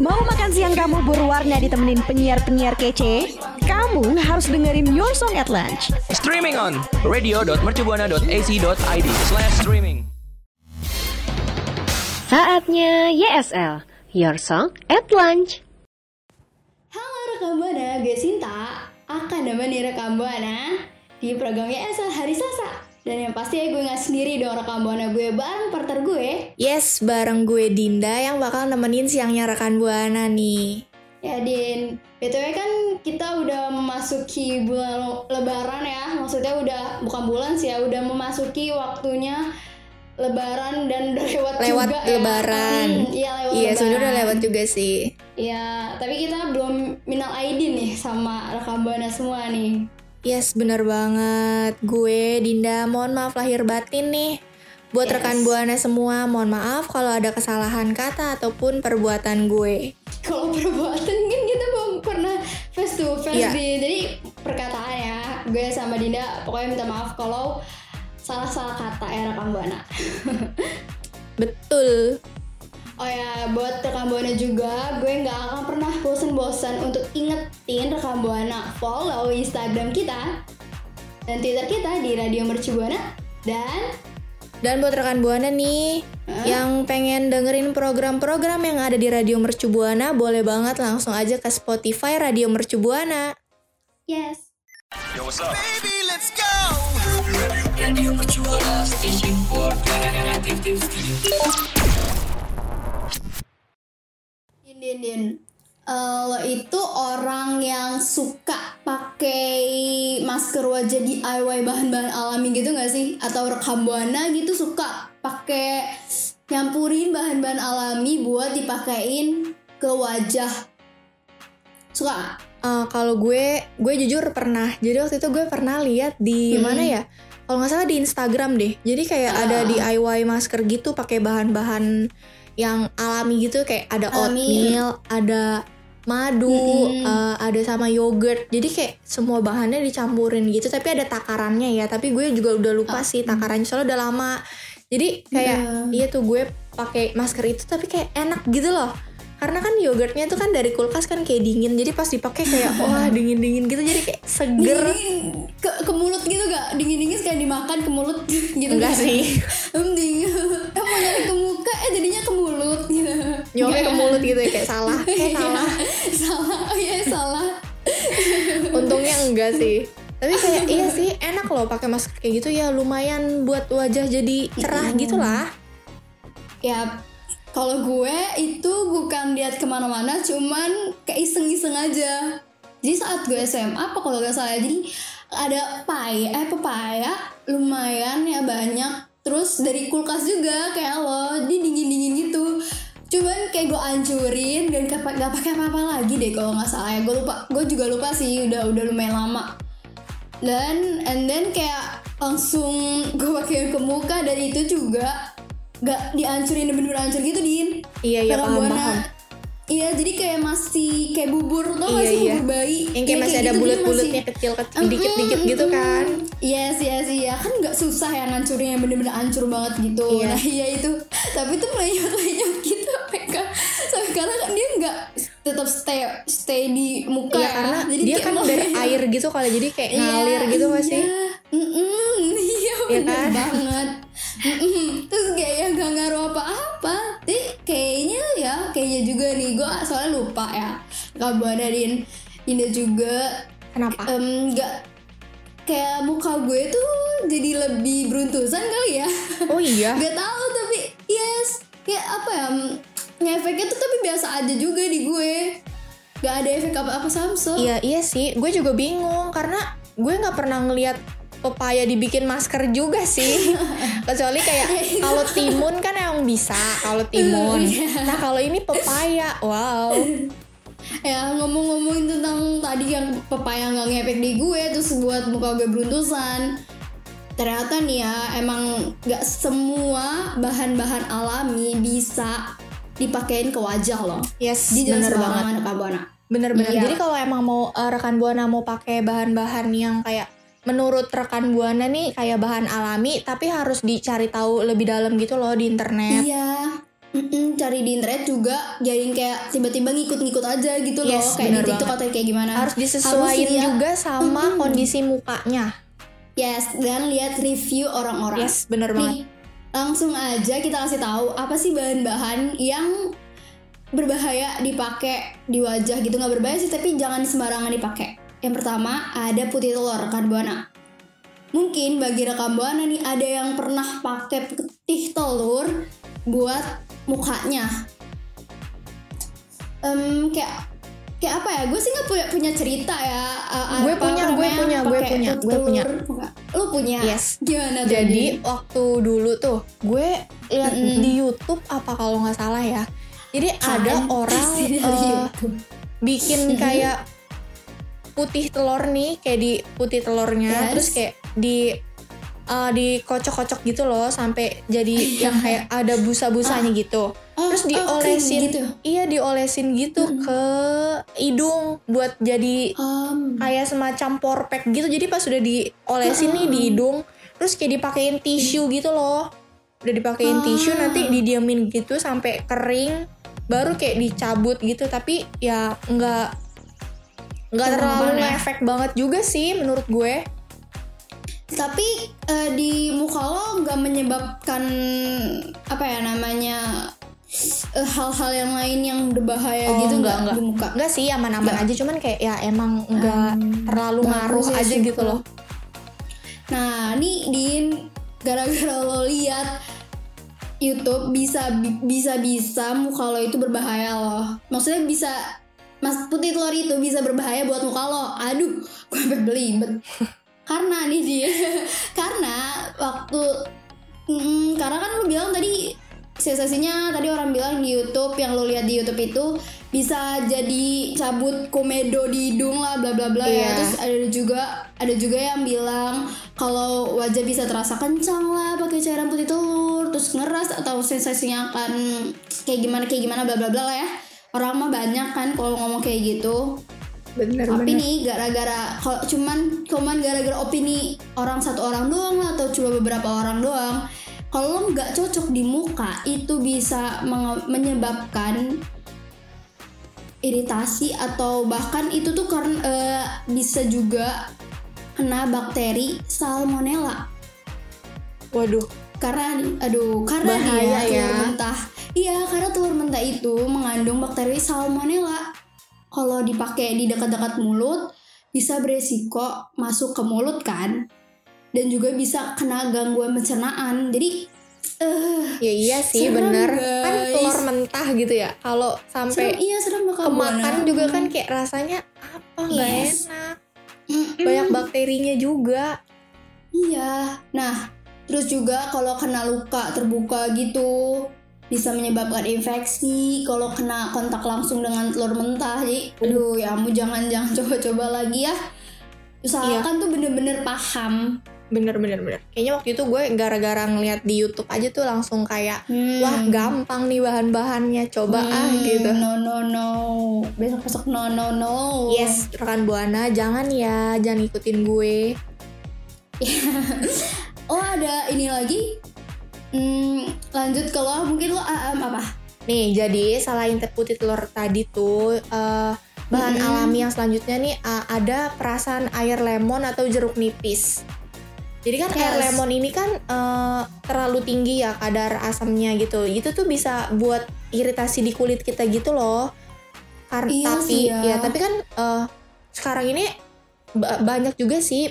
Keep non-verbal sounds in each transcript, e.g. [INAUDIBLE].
Mau makan siang kamu berwarna ditemenin penyiar-penyiar kece? Kamu harus dengerin Your Song at Lunch. Streaming on radio.mercubuana.ac.id slash streaming. Saatnya YSL, Your Song at Lunch. Halo rekam Buana, gue Sinta akan nemenin rekam Buana di program YSL hari Selasa. Dan yang pasti ya gue gak sendiri dong rekam Buana gue bareng partner gue. Yes, bareng gue Dinda yang bakal nemenin siangnya rekan Buana nih. Ya Din, BTW kan kita udah memasuki bulan lebaran ya. Maksudnya udah bukan bulan sih ya, udah memasuki waktunya lebaran dan udah lewat, Lewat juga ya. lebaran. Hmm, Iya lewat Iya, sebenarnya udah lebaran. lewat juga sih. Iya, tapi kita belum minal aidin nih sama rekam Buana semua nih. Yes, bener banget. Gue Dinda, mohon maaf lahir batin nih. Buat Yes. rekan Buana semua, mohon maaf kalau ada kesalahan kata ataupun perbuatan gue. kalau perbuatan kan kita belum pernah face to face Iya. di jadi perkataan ya gue sama Dinda pokoknya minta maaf kalau salah-salah kata ya rekam buana [LAUGHS] Betul. Oh ya buat rekam buana juga gue nggak akan pernah bosan-bosan untuk ingetin rekam buana. Follow Instagram kita dan Twitter kita di Radio Mercu Buana. Dan? Dan buat rekan Buana nih, yang pengen dengerin program-program yang ada di Radio Mercu Buana, boleh banget langsung aja ke Spotify Radio Mercu Buana. yes. Din, din, din. Lo itu orang yang suka pakai masker wajah DIY bahan-bahan alami gitu gak sih? Atau rekam buana gitu suka pakai nyampurin bahan-bahan alami buat dipakein ke wajah. Suka? Eh, kalau gue, gue jujur pernah. Jadi waktu itu gue pernah lihat di Hmm. mana ya? Kalau nggak salah di Instagram deh. Jadi kayak Ah. ada DIY masker gitu pakai bahan-bahan yang alami gitu kayak ada Alami. oatmeal, ada madu, Mm-mm. eh, ada sama yogurt. Jadi kayak semua bahannya dicampurin gitu. Tapi ada takarannya ya. Tapi gue juga udah lupa Ah, sih takarannya soalnya udah lama. Jadi kayak Iya. iya tuh gue pakai masker itu tapi kayak enak gitu loh. Karena kan yogurtnya tuh kan dari kulkas kan kayak dingin. Jadi pas dipakai kayak [LAUGHS] wah dingin-dingin gitu jadi kayak seger. Dingin ke, ke mulut gitu gak? Dingin-dingin sekali dimakan ke mulut [LAUGHS] gitu Enggak nggak? sih. [LAUGHS] Dingin. Eh mau nyari ke muka eh jadinya ke mulut gitu. Nyopnya ke mulut gitu ya kayak salah. Kayak salah. salah. Oh iya salah. Untungnya enggak sih. Tapi kayak iya sih enak loh pakai masker kayak gitu ya lumayan buat wajah jadi cerah gitu lah. Ya kalau gue itu bukan lihat ke mana-mana, cuman kayak iseng-iseng aja. Jadi saat gue SMA apa kalau gak salah, jadi ada paya, eh pepaya lumayan ya banyak. Terus dari kulkas juga kayak lo, dia dingin-dingin gitu. Cuman kayak gue ancurin dan gak, gak pakai apa-apa lagi deh kalau nggak salah ya. Gue lupa, gue juga lupa sih udah udah lumayan lama. Dan and then kayak langsung [LAUGHS] gue pakai ke muka dan itu juga gak dihancurin bener-bener hancur gitu din Iya, iya, paham, Buana. paham. iya jadi kayak masih kayak bubur tau gak Iya, sih iya. bubur bayi Yang kayak Iya, masih ada gitu, bulat-bulatnya masih- kecil-kecil dikit-dikit gitu Mm-mm, kan. Yes, yes, iya kan nggak susah ya ngancurin yang bener-bener hancur banget gitu. Iya. Nah iya itu, tapi itu melenyot-lenyot [LAUGHS] gitu kan, sampai karena kan dia nggak tetap stay stay di muka Iya ya. karena Jadi dia kayak kan dari [LAUGHS] air gitu kali jadi kayak Iya, ngalir gitu gak sih? Iya, Mm-mm, [LAUGHS] iya Iya bener kan? banget. Mm-mm. Terus kayak ya gak ngaruh apa-apa. Kayaknya ya, kayaknya juga nih gue soalnya lupa ya. Kabar dari Indah juga Kenapa? em, nggak kayak muka gue tuh jadi lebih beruntusan kali ya. Oh iya. [LAUGHS] Gak tahu tapi yes kayak apa ya mm, ngefeknya tuh tapi biasa aja juga di gue. Gak ada efek apa-apa Samsung. Iya iya sih, gue juga bingung karena gue nggak pernah ngeliat pepaya dibikin masker juga sih. [LAUGHS] Kecuali kayak kalau timun kan emang bisa kalau timun. Nah kalau ini pepaya, wow. [LAUGHS] ya ngomong-ngomongin tentang tadi yang pepaya nggak ngefek di gue terus buat muka gue beruntusan ternyata nih ya emang nggak semua bahan-bahan alami bisa dipakein ke wajah loh Yes, di bener banget. Buana Bener-bener. Iya. Jadi kalau emang mau eh, rekan buana mau pakai bahan-bahan yang kayak menurut rekan buana nih kayak bahan alami, tapi harus dicari tahu lebih dalam gitu loh di internet. iya. Mm-mm, cari di internet juga jadiin kayak tiba-tiba ngikut-ngikut aja gitu loh. Yes, kayak di TikTok atau kayak gimana. Harus disesuaikan lihat- juga sama Mm-mm. kondisi mukanya. Yes dan lihat review orang-orang. Yes bener banget. Nih langsung aja kita kasih tahu apa sih bahan-bahan yang berbahaya dipakai di wajah gitu. Nggak berbahaya sih tapi jangan sembarangan dipakai yang pertama ada putih telur rekan buana mungkin bagi rekan buana nih ada yang pernah pakai putih telur buat mukanya Em, kayak kayak apa ya gue sih nggak punya punya cerita ya eh, Gue punya, gue punya, gue punya, gue punya. lu punya Yes. gimana Jadi Din? waktu dulu tuh gue lihat Mm-mm. di YouTube apa kalau nggak salah ya. Jadi ada Kan? orang YouTube. bikin kayak putih telur nih, kayak di putih telurnya, Yes. terus kayak di eh, dikocok-kocok gitu loh sampai jadi yang kayak ada busa-busanya gitu. Oh, Terus oh, diolesin, krim gitu. iya diolesin gitu ke hidung buat jadi Um, kayak semacam porpek gitu. Jadi pas udah diolesin nih di hidung terus kayak dipakein tisu gitu loh. Udah dipakein Ah. tisu nanti didiamin gitu sampai kering baru kayak dicabut gitu. Tapi ya nggak nggak terlalu ya. efek banget juga sih menurut gue tapi eh, di muka lo nggak menyebabkan apa ya namanya eh, hal-hal yang lain yang berbahaya Oh, gitu enggak, nggak enggak. di muka nggak sih aman-aman aja cuman kayak ya emang nggak terlalu bagus ngaruh aja syukur. gitu loh Nah, nih Din, gara-gara lo lihat YouTube bisa bisa bisa muka lo itu berbahaya loh. Maksudnya bisa Mas putih telur itu bisa berbahaya buat muka lo. Aduh, gue sampai belibet. [LAUGHS] karena nih dia, [LAUGHS] karena waktu, mm, karena kan lo bilang tadi sensasinya tadi orang bilang di YouTube yang lo lihat di YouTube itu bisa jadi cabut komedo di hidung lah bla bla bla Iya. ya terus ada juga ada juga yang bilang kalau wajah bisa terasa kencang lah pakai cairan putih telur terus ngeras atau sensasinya akan kayak gimana kayak gimana bla bla bla lah ya orang mah banyak kan kalau ngomong kayak gitu. Bener tapi nih gara-gara kalau cuman cuman gara-gara opini orang satu orang doang lah atau cuma beberapa orang doang kalau nggak cocok di muka itu bisa menyebabkan iritasi atau bahkan itu tuh karena eh, bisa juga kena bakteri salmonella. Waduh. Karena aduh karena Bahaya dia ya. mentah iya karena telur mentah itu mengandung bakteri salmonella kalau dipakai di dekat-dekat mulut bisa beresiko masuk ke mulut kan dan juga bisa kena gangguan pencernaan jadi eh ya iya sih Serem, bener kan guys. telur mentah gitu ya kalau serem sampai iya serem bakal kemakan buana. juga kan kayak rasanya apa nggak Yes. enak Mm-mm. banyak bakterinya juga Iya. Nah, terus juga kalau kena luka terbuka gitu bisa menyebabkan infeksi kalau kena kontak langsung dengan telur mentah. Jadi, aduh ya ampun jangan jangan [LAUGHS] coba-coba lagi ya. Usahakan tuh bener-bener paham. bener bener bener kayaknya waktu itu gue gara-gara ngeliat di YouTube aja tuh langsung kayak Hmm. wah gampang nih bahan-bahannya coba ah Hmm, gitu No no no. Besok besok no no no. yes rekan buana jangan ya jangan ikutin gue [LAUGHS] Oh ada ini lagi. Hmm, lanjut kalau mungkin lo em, apa? nih jadi selain teh putih telur tadi tuh eh, bahan Mm-mm. alami yang selanjutnya nih eh, ada perasan air lemon atau jeruk nipis jadi kan air Yes. lemon ini kan eh, terlalu tinggi ya kadar asamnya gitu itu tuh bisa buat iritasi di kulit kita gitu loh karena Iya tapi ya. ya tapi kan eh, sekarang ini ba- banyak juga sih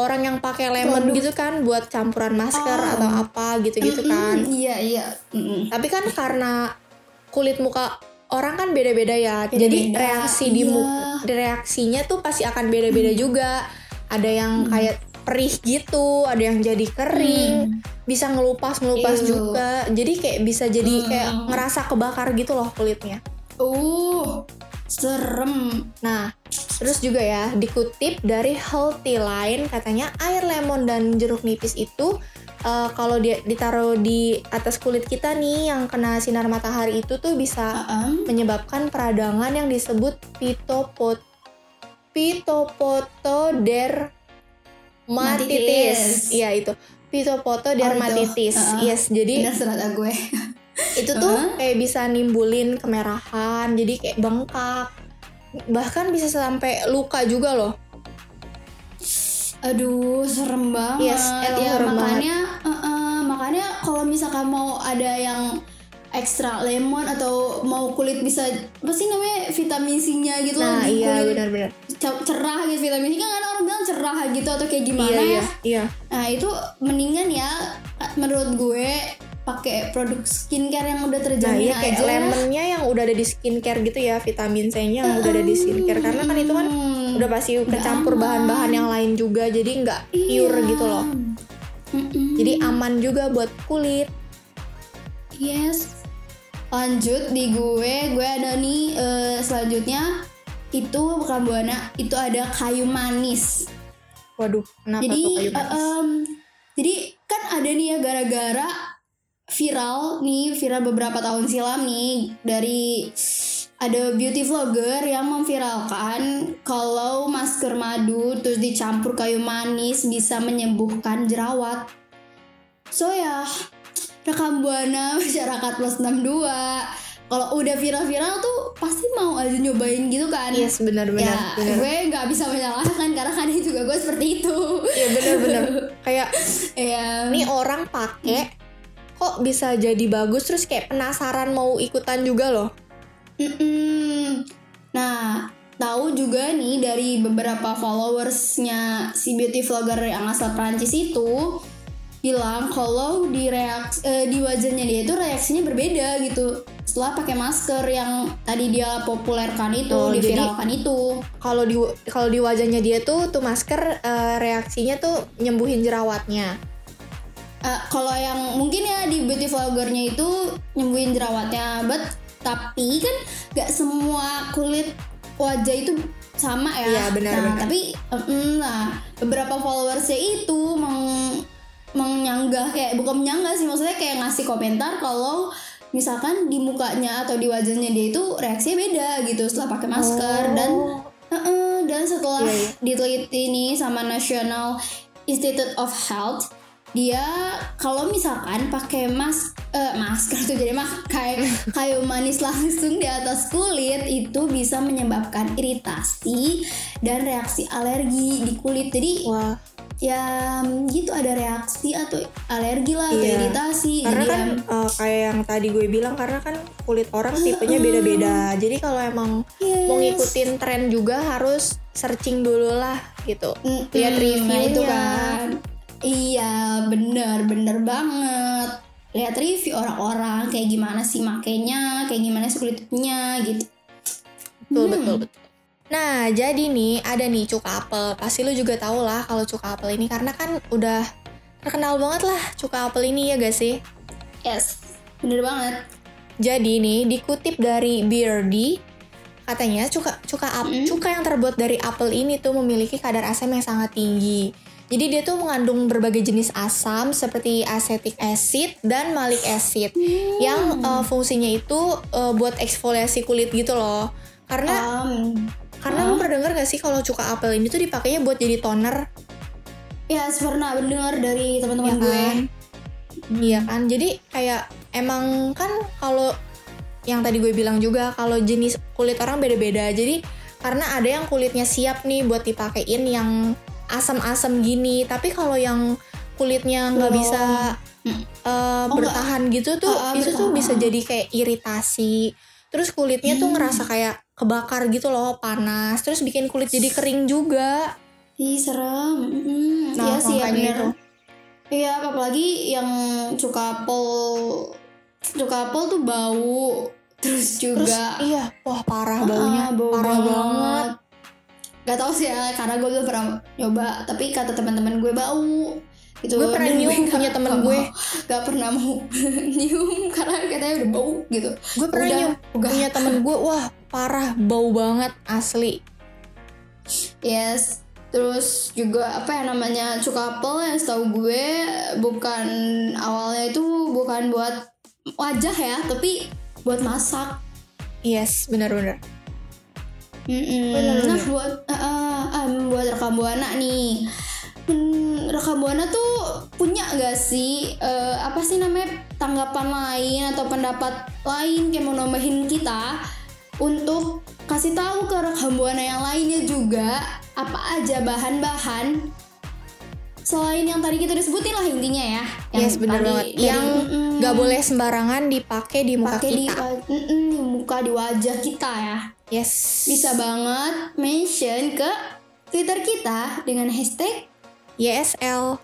orang yang pakai lemon Produk. gitu kan buat campuran masker Oh. atau apa gitu-gitu Mm-mm, kan Iya iya. Mm-mm. tapi kan karena kulit muka orang kan beda-beda ya. Jadi Beda-beda, reaksi di iya. mu- reaksinya tuh pasti akan beda-beda juga. Ada yang Hmm. kayak perih gitu, ada yang jadi kering, bisa ngelupas-ngelupas Ew. juga. Jadi kayak bisa jadi kayak Hmm. ngerasa kebakar gitu loh kulitnya. Uh, serem. Nah, terus juga ya dikutip dari Healthy Line katanya air lemon dan jeruk nipis itu eh, kalau dia ditaruh di atas kulit kita nih yang kena sinar matahari itu tuh bisa Aam. menyebabkan peradangan yang disebut pitopot pitopotodermatitis. Matitis. Iya itu. Pitopotodermatitis. Oh, itu. Uh-uh. Yes, jadi Benar ternyata gue. Itu tuh kayak bisa nimbulin kemerahan jadi kayak bengkak. Bahkan bisa sampai luka juga loh. Aduh, serem banget. Yes, ya serem makanya eh, eh, makanya kalau misalkan mau ada yang ekstra lemon atau mau kulit bisa apa sih namanya vitamin C-nya gitu nah loh iya kulit benar-benar. ce- cerah gitu vitamin C. Kan ada orang bilang cerah gitu atau kayak gimana iya ya. iya iya. Nah, itu mendingan ya menurut gue pakai produk skincare yang udah Nah terjamin iya kayak aja. lemonnya yang udah ada di skincare gitu ya vitamin C-nya yang udah ada di skincare karena kan itu kan Hmm. udah pasti kecampur bahan-bahan yang lain juga jadi nggak pure Iya. gitu loh Mm-mm. jadi aman juga buat kulit Yes. Lanjut di gue, gue ada nih eh, selanjutnya itu bukan buana, itu ada kayu manis. waduh kenapa jadi, tuh kayu manis em, jadi kan ada nih ya gara-gara viral nih, viral beberapa tahun silam nih dari ada beauty vlogger yang memviralkan kalau masker madu terus dicampur kayu manis bisa menyembuhkan jerawat. So ya, rekam buana [LAUGHS] masyarakat plus 62 kalau udah viral-viral tuh pasti mau aja nyobain gitu kan? Yes benar-benar ya benar gue nggak bisa menyalahkan karena kadang juga gue seperti itu. Iya benar-benar [LAUGHS] kayak ya nih orang pakai kok bisa jadi bagus terus kayak penasaran mau ikutan juga loh. Mm-mm. nah tahu juga nih dari beberapa followersnya si beauty vlogger yang asal Prancis itu bilang kalau di reaks eh, di wajahnya dia itu reaksinya berbeda gitu. Setelah pakai masker yang tadi dia populerkan itu Oh, jadi- diviralkan itu. kalau di kalau di wajahnya dia tuh tuh masker eh, reaksinya tuh nyembuhin jerawatnya Eh, kalau yang mungkin ya di beauty vloggernya itu nyembuhin jerawatnya, but tapi kan gak semua kulit wajah itu sama ya. Iya, benar, Nah, benar. tapi em, nah beberapa followersnya itu meng menyanggah kayak bukan menyanggah sih maksudnya kayak ngasih komentar kalau misalkan di mukanya atau di wajahnya dia itu reaksinya beda gitu setelah pakai masker dan Heeh, dan setelah Oh. Iya, diteliti nih sama National Institute of Health, dia kalau misalkan pakai mas eh, masker tuh jadi pakai [LAUGHS] kayu manis langsung di atas kulit itu bisa menyebabkan iritasi dan reaksi alergi di kulit. Jadi wah ya gitu ada reaksi atau alergi lah atau Iya. iritasi. karena Jadi kan ya, eh, kayak yang tadi gue bilang karena kan kulit orang tipenya beda-beda jadi kalau emang Yes. mau ngikutin tren juga harus searching dulu lah gitu lihat nah reviewnya itu kan iya bener bener banget lihat review orang-orang kayak gimana sih makainya kayak gimana sih kulitnya gitu betul Hmm. betul betul nah jadi nih ada nih cuka apel pasti lu juga tau lah kalau cuka apel ini karena kan udah terkenal banget lah cuka apel ini ya gak sih yes bener banget Jadi nih dikutip dari Beardy katanya cuka cuka ap- Mm. cuka yang terbuat dari apel ini tuh memiliki kadar asam yang sangat tinggi. Jadi dia tuh mengandung berbagai jenis asam seperti acetic acid dan malic acid yang uh, fungsinya itu uh, buat eksfoliasi kulit gitu loh. Karena Um, karena lu pernah denger gak sih kalau cuka apel ini tuh dipakainya buat jadi toner ya pernah mendengar dari teman-teman ya gue kan? Iya kan? Jadi kayak emang kan kalau yang tadi gue bilang juga kalau jenis kulit orang beda-beda. Jadi karena ada yang kulitnya siap nih buat dipakein yang asam-asam gini, tapi kalau yang kulitnya nggak bisa Hmm. eh, Oh, bertahan gitu tuh, Ah, ah, itu tuh bisa jadi kayak iritasi. Terus kulitnya tuh Hmm. ngerasa kayak kebakar gitu loh, panas. Terus bikin kulit jadi kering juga. Ih serem Mm, Nah, iya sih ya bener itu. Iya apalagi yang cuka apel Cuka apel tuh bau Terus Terus juga iya, wah parah Ah, baunya, bau parah banget. Gak tau sih ya, karena gue belum pernah nyoba. Tapi kata teman-teman gue bau. Gitu. Gue pernah nyium nggak- punya [LAUGHS] nggak gue. Gak pernah mau [LAUGHS] nyium karena katanya udah bau gitu. gue pernah Udah, nyium udah. punya temen gue wah parah bau banget asli Yes. Terus juga apa ya namanya cuka apel yang setahu gue bukan awalnya itu bukan buat wajah ya, tapi buat masak. yes benar-benar Mm-mm. Bener, Nah bener. buat uh, uh, um, buat rekam buana nih. hmm, rekam buana tuh punya gak sih eh, apa sih namanya tanggapan lain atau pendapat lain kayak mau nambahin kita untuk kasih tahu ke rekam buana yang lainnya juga apa aja bahan-bahan selain yang tadi kita udah sebutin lah intinya ya yang yes bener tadi banget yang nggak boleh sembarangan dipakai di muka pakai di, kita mm-mm, di muka di wajah kita ya yes bisa banget mention ke Twitter kita dengan hashtag YSL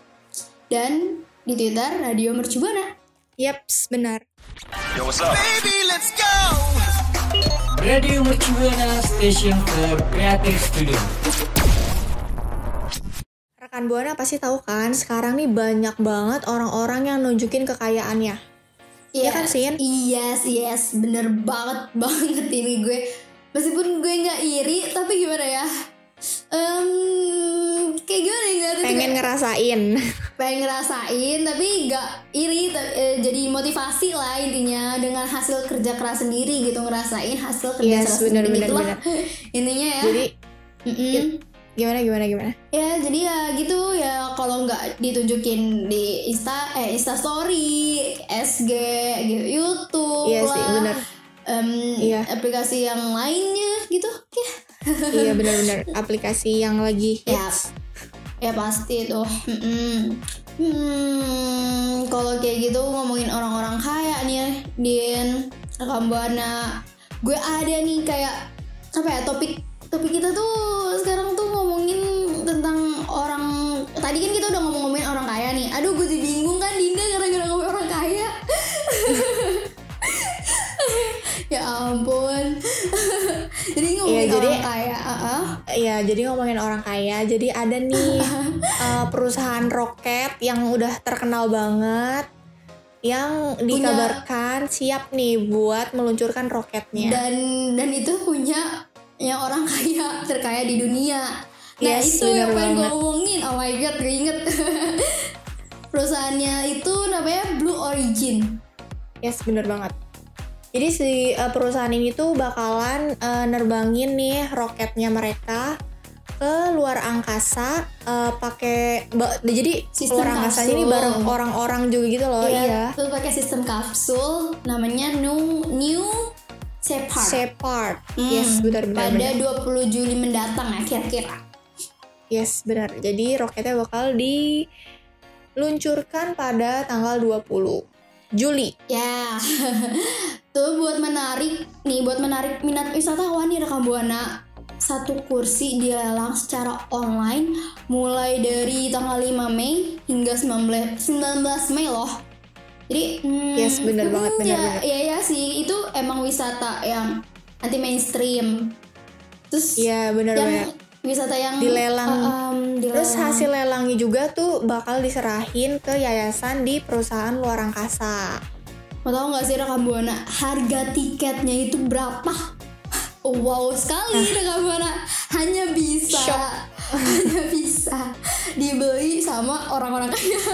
dan di Twitter Radio Mercubuana. Yaps, benar. Yo, what's up? Radio Mercubuana Station for Creative Studio. Rekan Buana pasti tahu kan, sekarang nih banyak banget orang-orang yang nunjukin kekayaannya. Iya kan, Sin? Yes, yes, bener banget [LAUGHS] banget ini gue. Meskipun gue nggak iri, tapi gimana ya? Em, kayak gimana ya? Pengen ngerasain. [LAUGHS] pengen ngerasain tapi nggak iri eh, jadi motivasi lah intinya dengan hasil kerja keras sendiri gitu ngerasain hasil kerja Yes, keras benar, sendiri benar. [LAUGHS] intinya ya Jadi Mm-mm. Gimana gimana gimana? ya jadi ya gitu ya kalau nggak ditunjukin di insta eh insta story SG gitu YouTube Iya lah sih, benar. em, Iya. aplikasi yang lainnya gitu ya [LAUGHS] iya benar-benar aplikasi yang lagi ya hits. ya pasti tuh Mm-mm. hmm kalau kayak gitu ngomongin orang-orang kaya nih ya, Din rekam buana gue ada nih kayak apa ya topik topik kita tuh sekarang orang tadi kan kita udah ngomong-ngomongin orang kaya nih aduh gue jadi bingung kan Dinda gara-gara ngomongin orang kaya [LAUGHS] ya ampun [LAUGHS] jadi ngomongin Iya, jadi- orang kaya uh-uh. Iya, jadi ngomongin orang kaya, jadi ada nih uh, [LAUGHS] perusahaan roket yang udah terkenal banget yang dikabarkan siap nih buat meluncurkan roketnya. dan dan itu punya yang orang kaya terkaya di dunia nah Yes, itu yang pengen gue ngomongin oh my god gue inget [LAUGHS] perusahaannya itu namanya Blue Origin Yes, bener banget. Jadi si uh, perusahaan ini tuh bakalan uh, nerbangin nih roketnya mereka ke luar angkasa uh, pakai jadi Sistem luar angkasanya ini bareng orang-orang juga gitu loh. Iya. Terus pakai sistem kapsul namanya New New Shepard Shepard. Hmm, Yes, benar benar. pada benar. 20 Juli mendatang ya kira-kira Yes, benar. Jadi roketnya bakal diluncurkan pada tanggal 20 Juli. Ya, [LAUGHS] tuh buat menarik nih, buat menarik minat wisatawan nih rekam buana. Satu kursi dilelang secara online mulai dari tanggal 5 Mei hingga 19 19 Mei loh. Jadi, hmm, Yes, bener banget, hmm, bener ya, banget. Iya ya sih, itu emang wisata yang anti mainstream. Terus Iya, benar yang banget. Wisata yang Dilelang. uh, um, Terus dilelang. hasil lelangnya juga tuh bakal diserahin ke yayasan di perusahaan luar angkasa. Mau tau gak sih rekam buana harga tiketnya itu berapa? Wow sekali rekam buana hanya bisa Shock. Hanya [LAUGHS] bisa dibeli sama orang-orang kaya. [LAUGHS]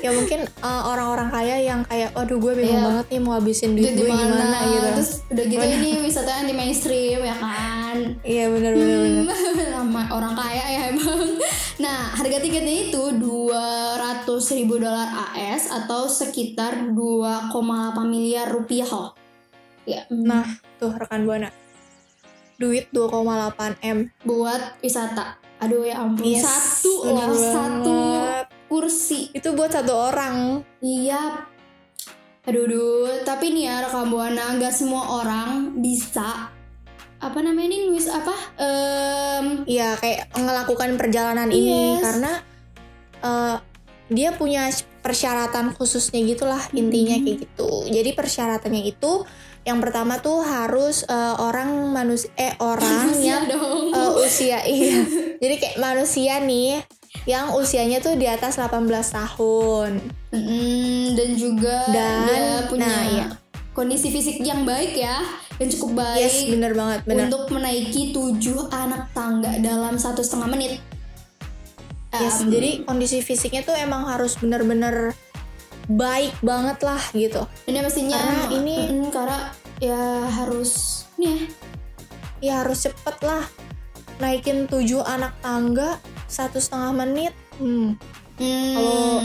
Ya mungkin uh, orang-orang kaya yang kayak, waduh gue bingung Iya. banget nih mau habisin duit gue gimana mana? gitu. Terus udah gitu ini wisata yang di mainstream ya kan. Iya benar benar benar. [LAUGHS] sama orang kaya ya emang. Nah, harga tiketnya itu 200 ribu dolar AS atau sekitar 2,8 miliar rupiah loh. Ya. Nah, tuh rekan buana. Duit 2,8 M. buat wisata. Aduh ya ampun. Yes, satu loh, satu kursi. Itu buat satu orang. Iya. Aduh, aduh. Tapi nih ya rekam buana nggak semua orang bisa apa namanya ini nulis apa? Em, Iya, kayak melakukan perjalanan ini Yes. karena eh, dia punya persyaratan khususnya gitulah intinya kayak gitu. Jadi persyaratannya itu yang pertama tuh harus eh, orang manusia eh orang manusia yang dong. eh, usia [LAUGHS] iya. Jadi kayak manusia nih yang usianya tuh di atas 18 tahun. Mm, dan juga Dan- dia punya nah, iya. kondisi fisik yang baik ya, yang cukup baik Yes, bener banget, bener. untuk menaiki tujuh anak tangga dalam satu setengah menit. Yes, Em, jadi kondisi fisiknya tuh emang harus bener-bener baik banget lah gitu. ini mestinya karena ini- mm, karena ya harus nih ya, Ya harus cepet lah. Naikin tujuh anak tangga satu setengah menit. Hmm. Hmm, Kalau-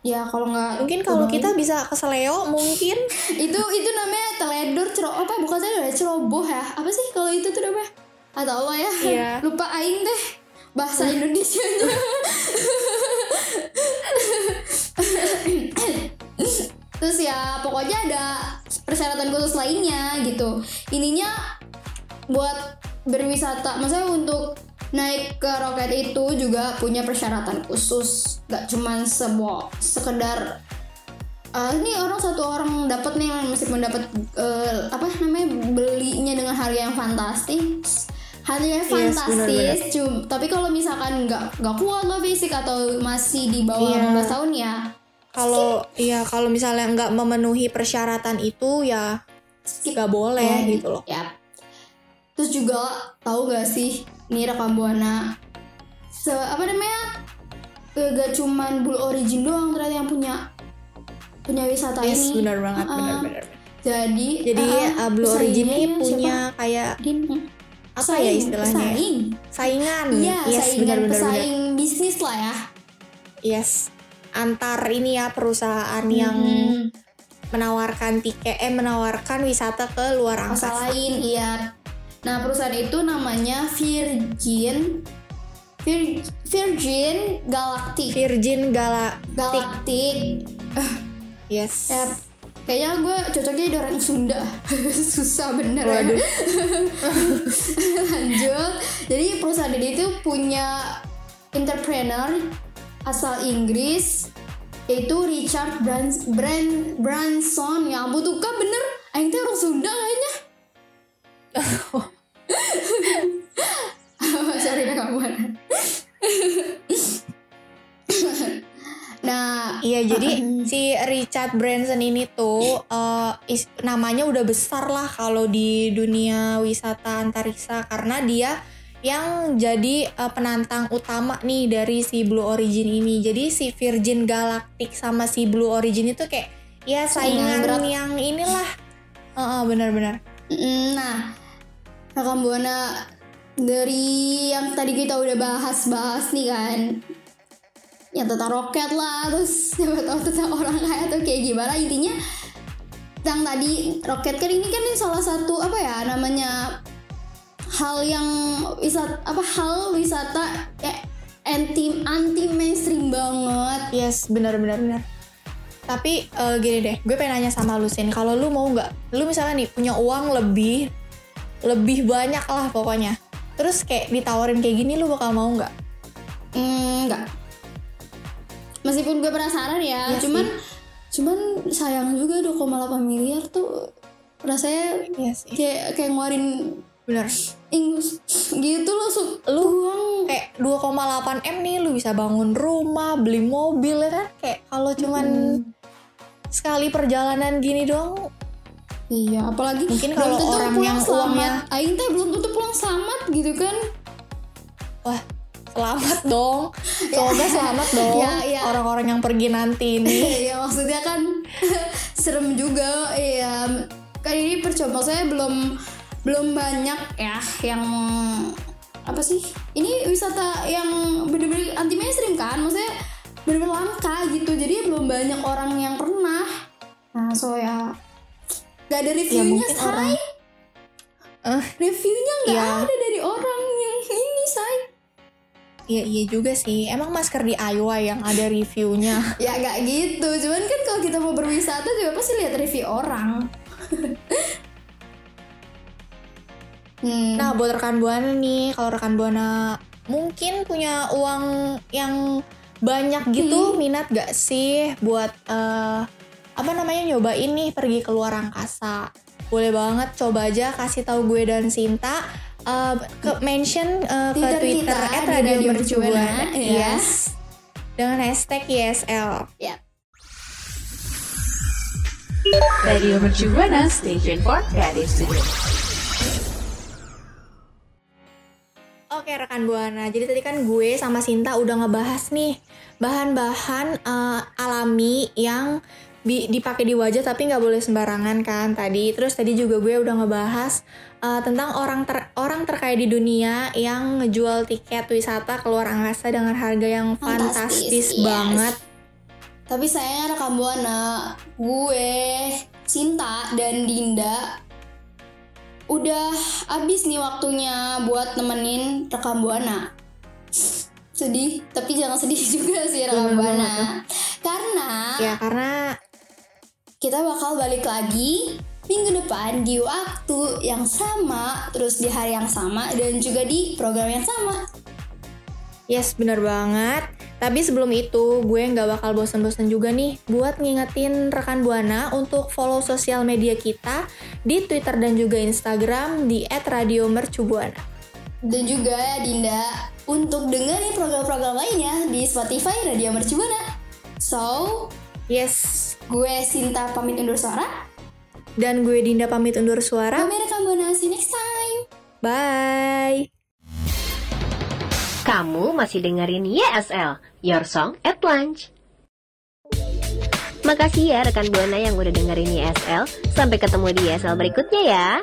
ya kalau nggak Mungkin kalau kita bisa ke Seleo mungkin. [LAUGHS] itu itu namanya teledor cero apa bukan teledor ya? Ceroboh ya? Apa sih kalau itu tuh namanya? Atau Allah ya. Iya. [LAUGHS] lupa aing deh. Bahasa Indonesia [LAUGHS] terus ya pokoknya ada persyaratan khusus lainnya gitu. Ininya buat berwisata. Maksudnya untuk naik ke roket itu juga punya persyaratan khusus. Gak cuman sebuah sekedar eh, ini orang satu orang dapat nih meskipun dapat eh, apa namanya belinya dengan harga yang fantastis. Harganya Yes, fantastis cum- tapi kalau misalkan nggak nggak kuat lo fisik atau masih di bawah Iya. 18 tahun ya Kalau ya kalau misalnya nggak memenuhi persyaratan itu ya nggak boleh Ya, gitu loh. ya terus juga tahu gak sih ini rekam buana se apa namanya gak cuman Blue Origin doang ternyata yang punya punya wisata Yes, ini benar banget, Ah, benar-benar. jadi Jadi ah, uh, Blue Origin ini punya siapa? kayak Din, hmm. apa Saing, ya istilahnya? ya? pesaing Saingan. iya yes, saingan benar-benar. benar. pesaing bisnis lah ya Yes. Antar ini ya perusahaan yang Hmm, menawarkan tiket eh menawarkan wisata ke luar masa angkasa. lain iya nah perusahaan itu namanya Virgin Vir- Virgin Galactic Virgin Galactic. Galactic [LAUGHS] Yes. ya kayaknya gue cocoknya di orang Sunda [LAUGHS] susah bener ya. Waduh. [LAUGHS] lanjut jadi perusahaan ini tuh punya entrepreneur asal Inggris yaitu Richard Brans Bran Branson. Ya ampun tuh kan bener. Aing teh orang Sunda kayaknya. [LAUGHS] Sorry dah kamu nah Iya, jadi [LAUGHS] si Richard Branson ini tuh eh, is- namanya udah besar lah kalau di dunia wisata antariksa karena dia yang jadi eh, penantang utama nih dari si Blue Origin ini. Jadi si Virgin Galactic sama si Blue Origin itu kayak ya saingan berat. yang inilah. Heeh, benar-benar. Mm, Nah, rekam buana dari yang tadi kita udah bahas-bahas nih kan, ya tentang roket lah, terus siapa tahu tentang orang kaya atau kayak gimana intinya. Yang tadi roket kan ini kan salah satu apa ya namanya hal yang wisata apa hal wisata ya anti anti mainstream banget. Yes, benar-benar benar. Tapi eh, gini deh, gue pengen nanya sama lu Sin, kalau lu mau nggak, lu misalnya nih punya uang lebih, lebih banyak lah pokoknya. Terus kayak ditawarin kayak gini, lu bakal mau nggak? Hmm, enggak. Meskipun gue penasaran ya, Iya cuman cuman sayang juga 2,8 miliar tuh rasanya Iya sih. kayak kayak ngeluarin Bener. ingus gitu loh su Lu uang kayak 2,8 m nih, lu bisa bangun rumah, beli mobil ya kan? Kayak kalau cuman sekali perjalanan gini doang, iya apalagi Mungkin kalau orang yang selamat uangnya- Aing teh belum tentu pulang selamat gitu kan wah selamat dong. [LAUGHS] Semoga selamat dong Ya, ya. orang-orang yang pergi nanti ini. [LAUGHS] ya maksudnya kan [LAUGHS] serem juga ya kan ini percoba saya belum belum banyak ya yang apa sih? Ini wisata yang bener-bener anti mainstream kan? Maksudnya bener-bener langka gitu. Jadi belum banyak orang yang pernah. Nah so ya. Gak ada reviewnya mungkin say orang- Eh, reviewnya nggak Ya. ada dari orang yang ini say Iya iya juga sih. Emang masker DIY yang ada reviewnya. [LAUGHS] ya gak gitu. Cuman kan kalau kita mau berwisata juga pasti lihat review orang [LAUGHS] hmm. Nah buat rekan buana nih, kalau rekan buana mungkin punya uang yang banyak gitu, minat gak sih buat eh, apa namanya nyobain nih pergi ke luar angkasa? Boleh banget, coba aja kasih tahu gue dan Sinta. eh, ke mention eh, ke Twitter Twitter kita at di Radio Mercubuana, yes, dengan hashtag YSL. ya Radio Mercubuana Station for Creative Studio. Rekan buana, jadi tadi kan gue sama Sinta udah ngebahas nih bahan-bahan eh, alami yang dipakai di wajah tapi nggak boleh sembarangan kan tadi. Terus tadi juga gue udah ngebahas uh, tentang orang ter- orang terkaya di dunia yang ngejual tiket wisata keluar angkasa dengan harga yang Fantastis, fantastis, yes. banget. Tapi sayangnya rekam buana gue, Sinta dan Dinda udah abis nih waktunya buat nemenin rekam buana. Sedih, tapi jangan sedih [LAUGHS] juga sih rekam buana. Karena Ya karena kita bakal balik lagi minggu depan di waktu yang sama, terus di hari yang sama dan juga di program yang sama. yes bener banget. Tapi sebelum itu gue nggak bakal bosen-bosen juga nih buat ngingetin rekan buana untuk follow sosial media kita di Twitter dan juga Instagram di @radiomercubuana. Dan juga Dinda untuk dengerin program-program lainnya di Spotify Radio Mercubuana. So, Yes. gue Sinta pamit undur suara. Dan gue Dinda pamit undur suara. Kami rekam buana, see you next time. Bye. Kamu masih dengerin YSL, Your Song at Lunch. Makasih ya rekan Buana yang udah dengerin YSL. Sampai ketemu di YSL berikutnya ya.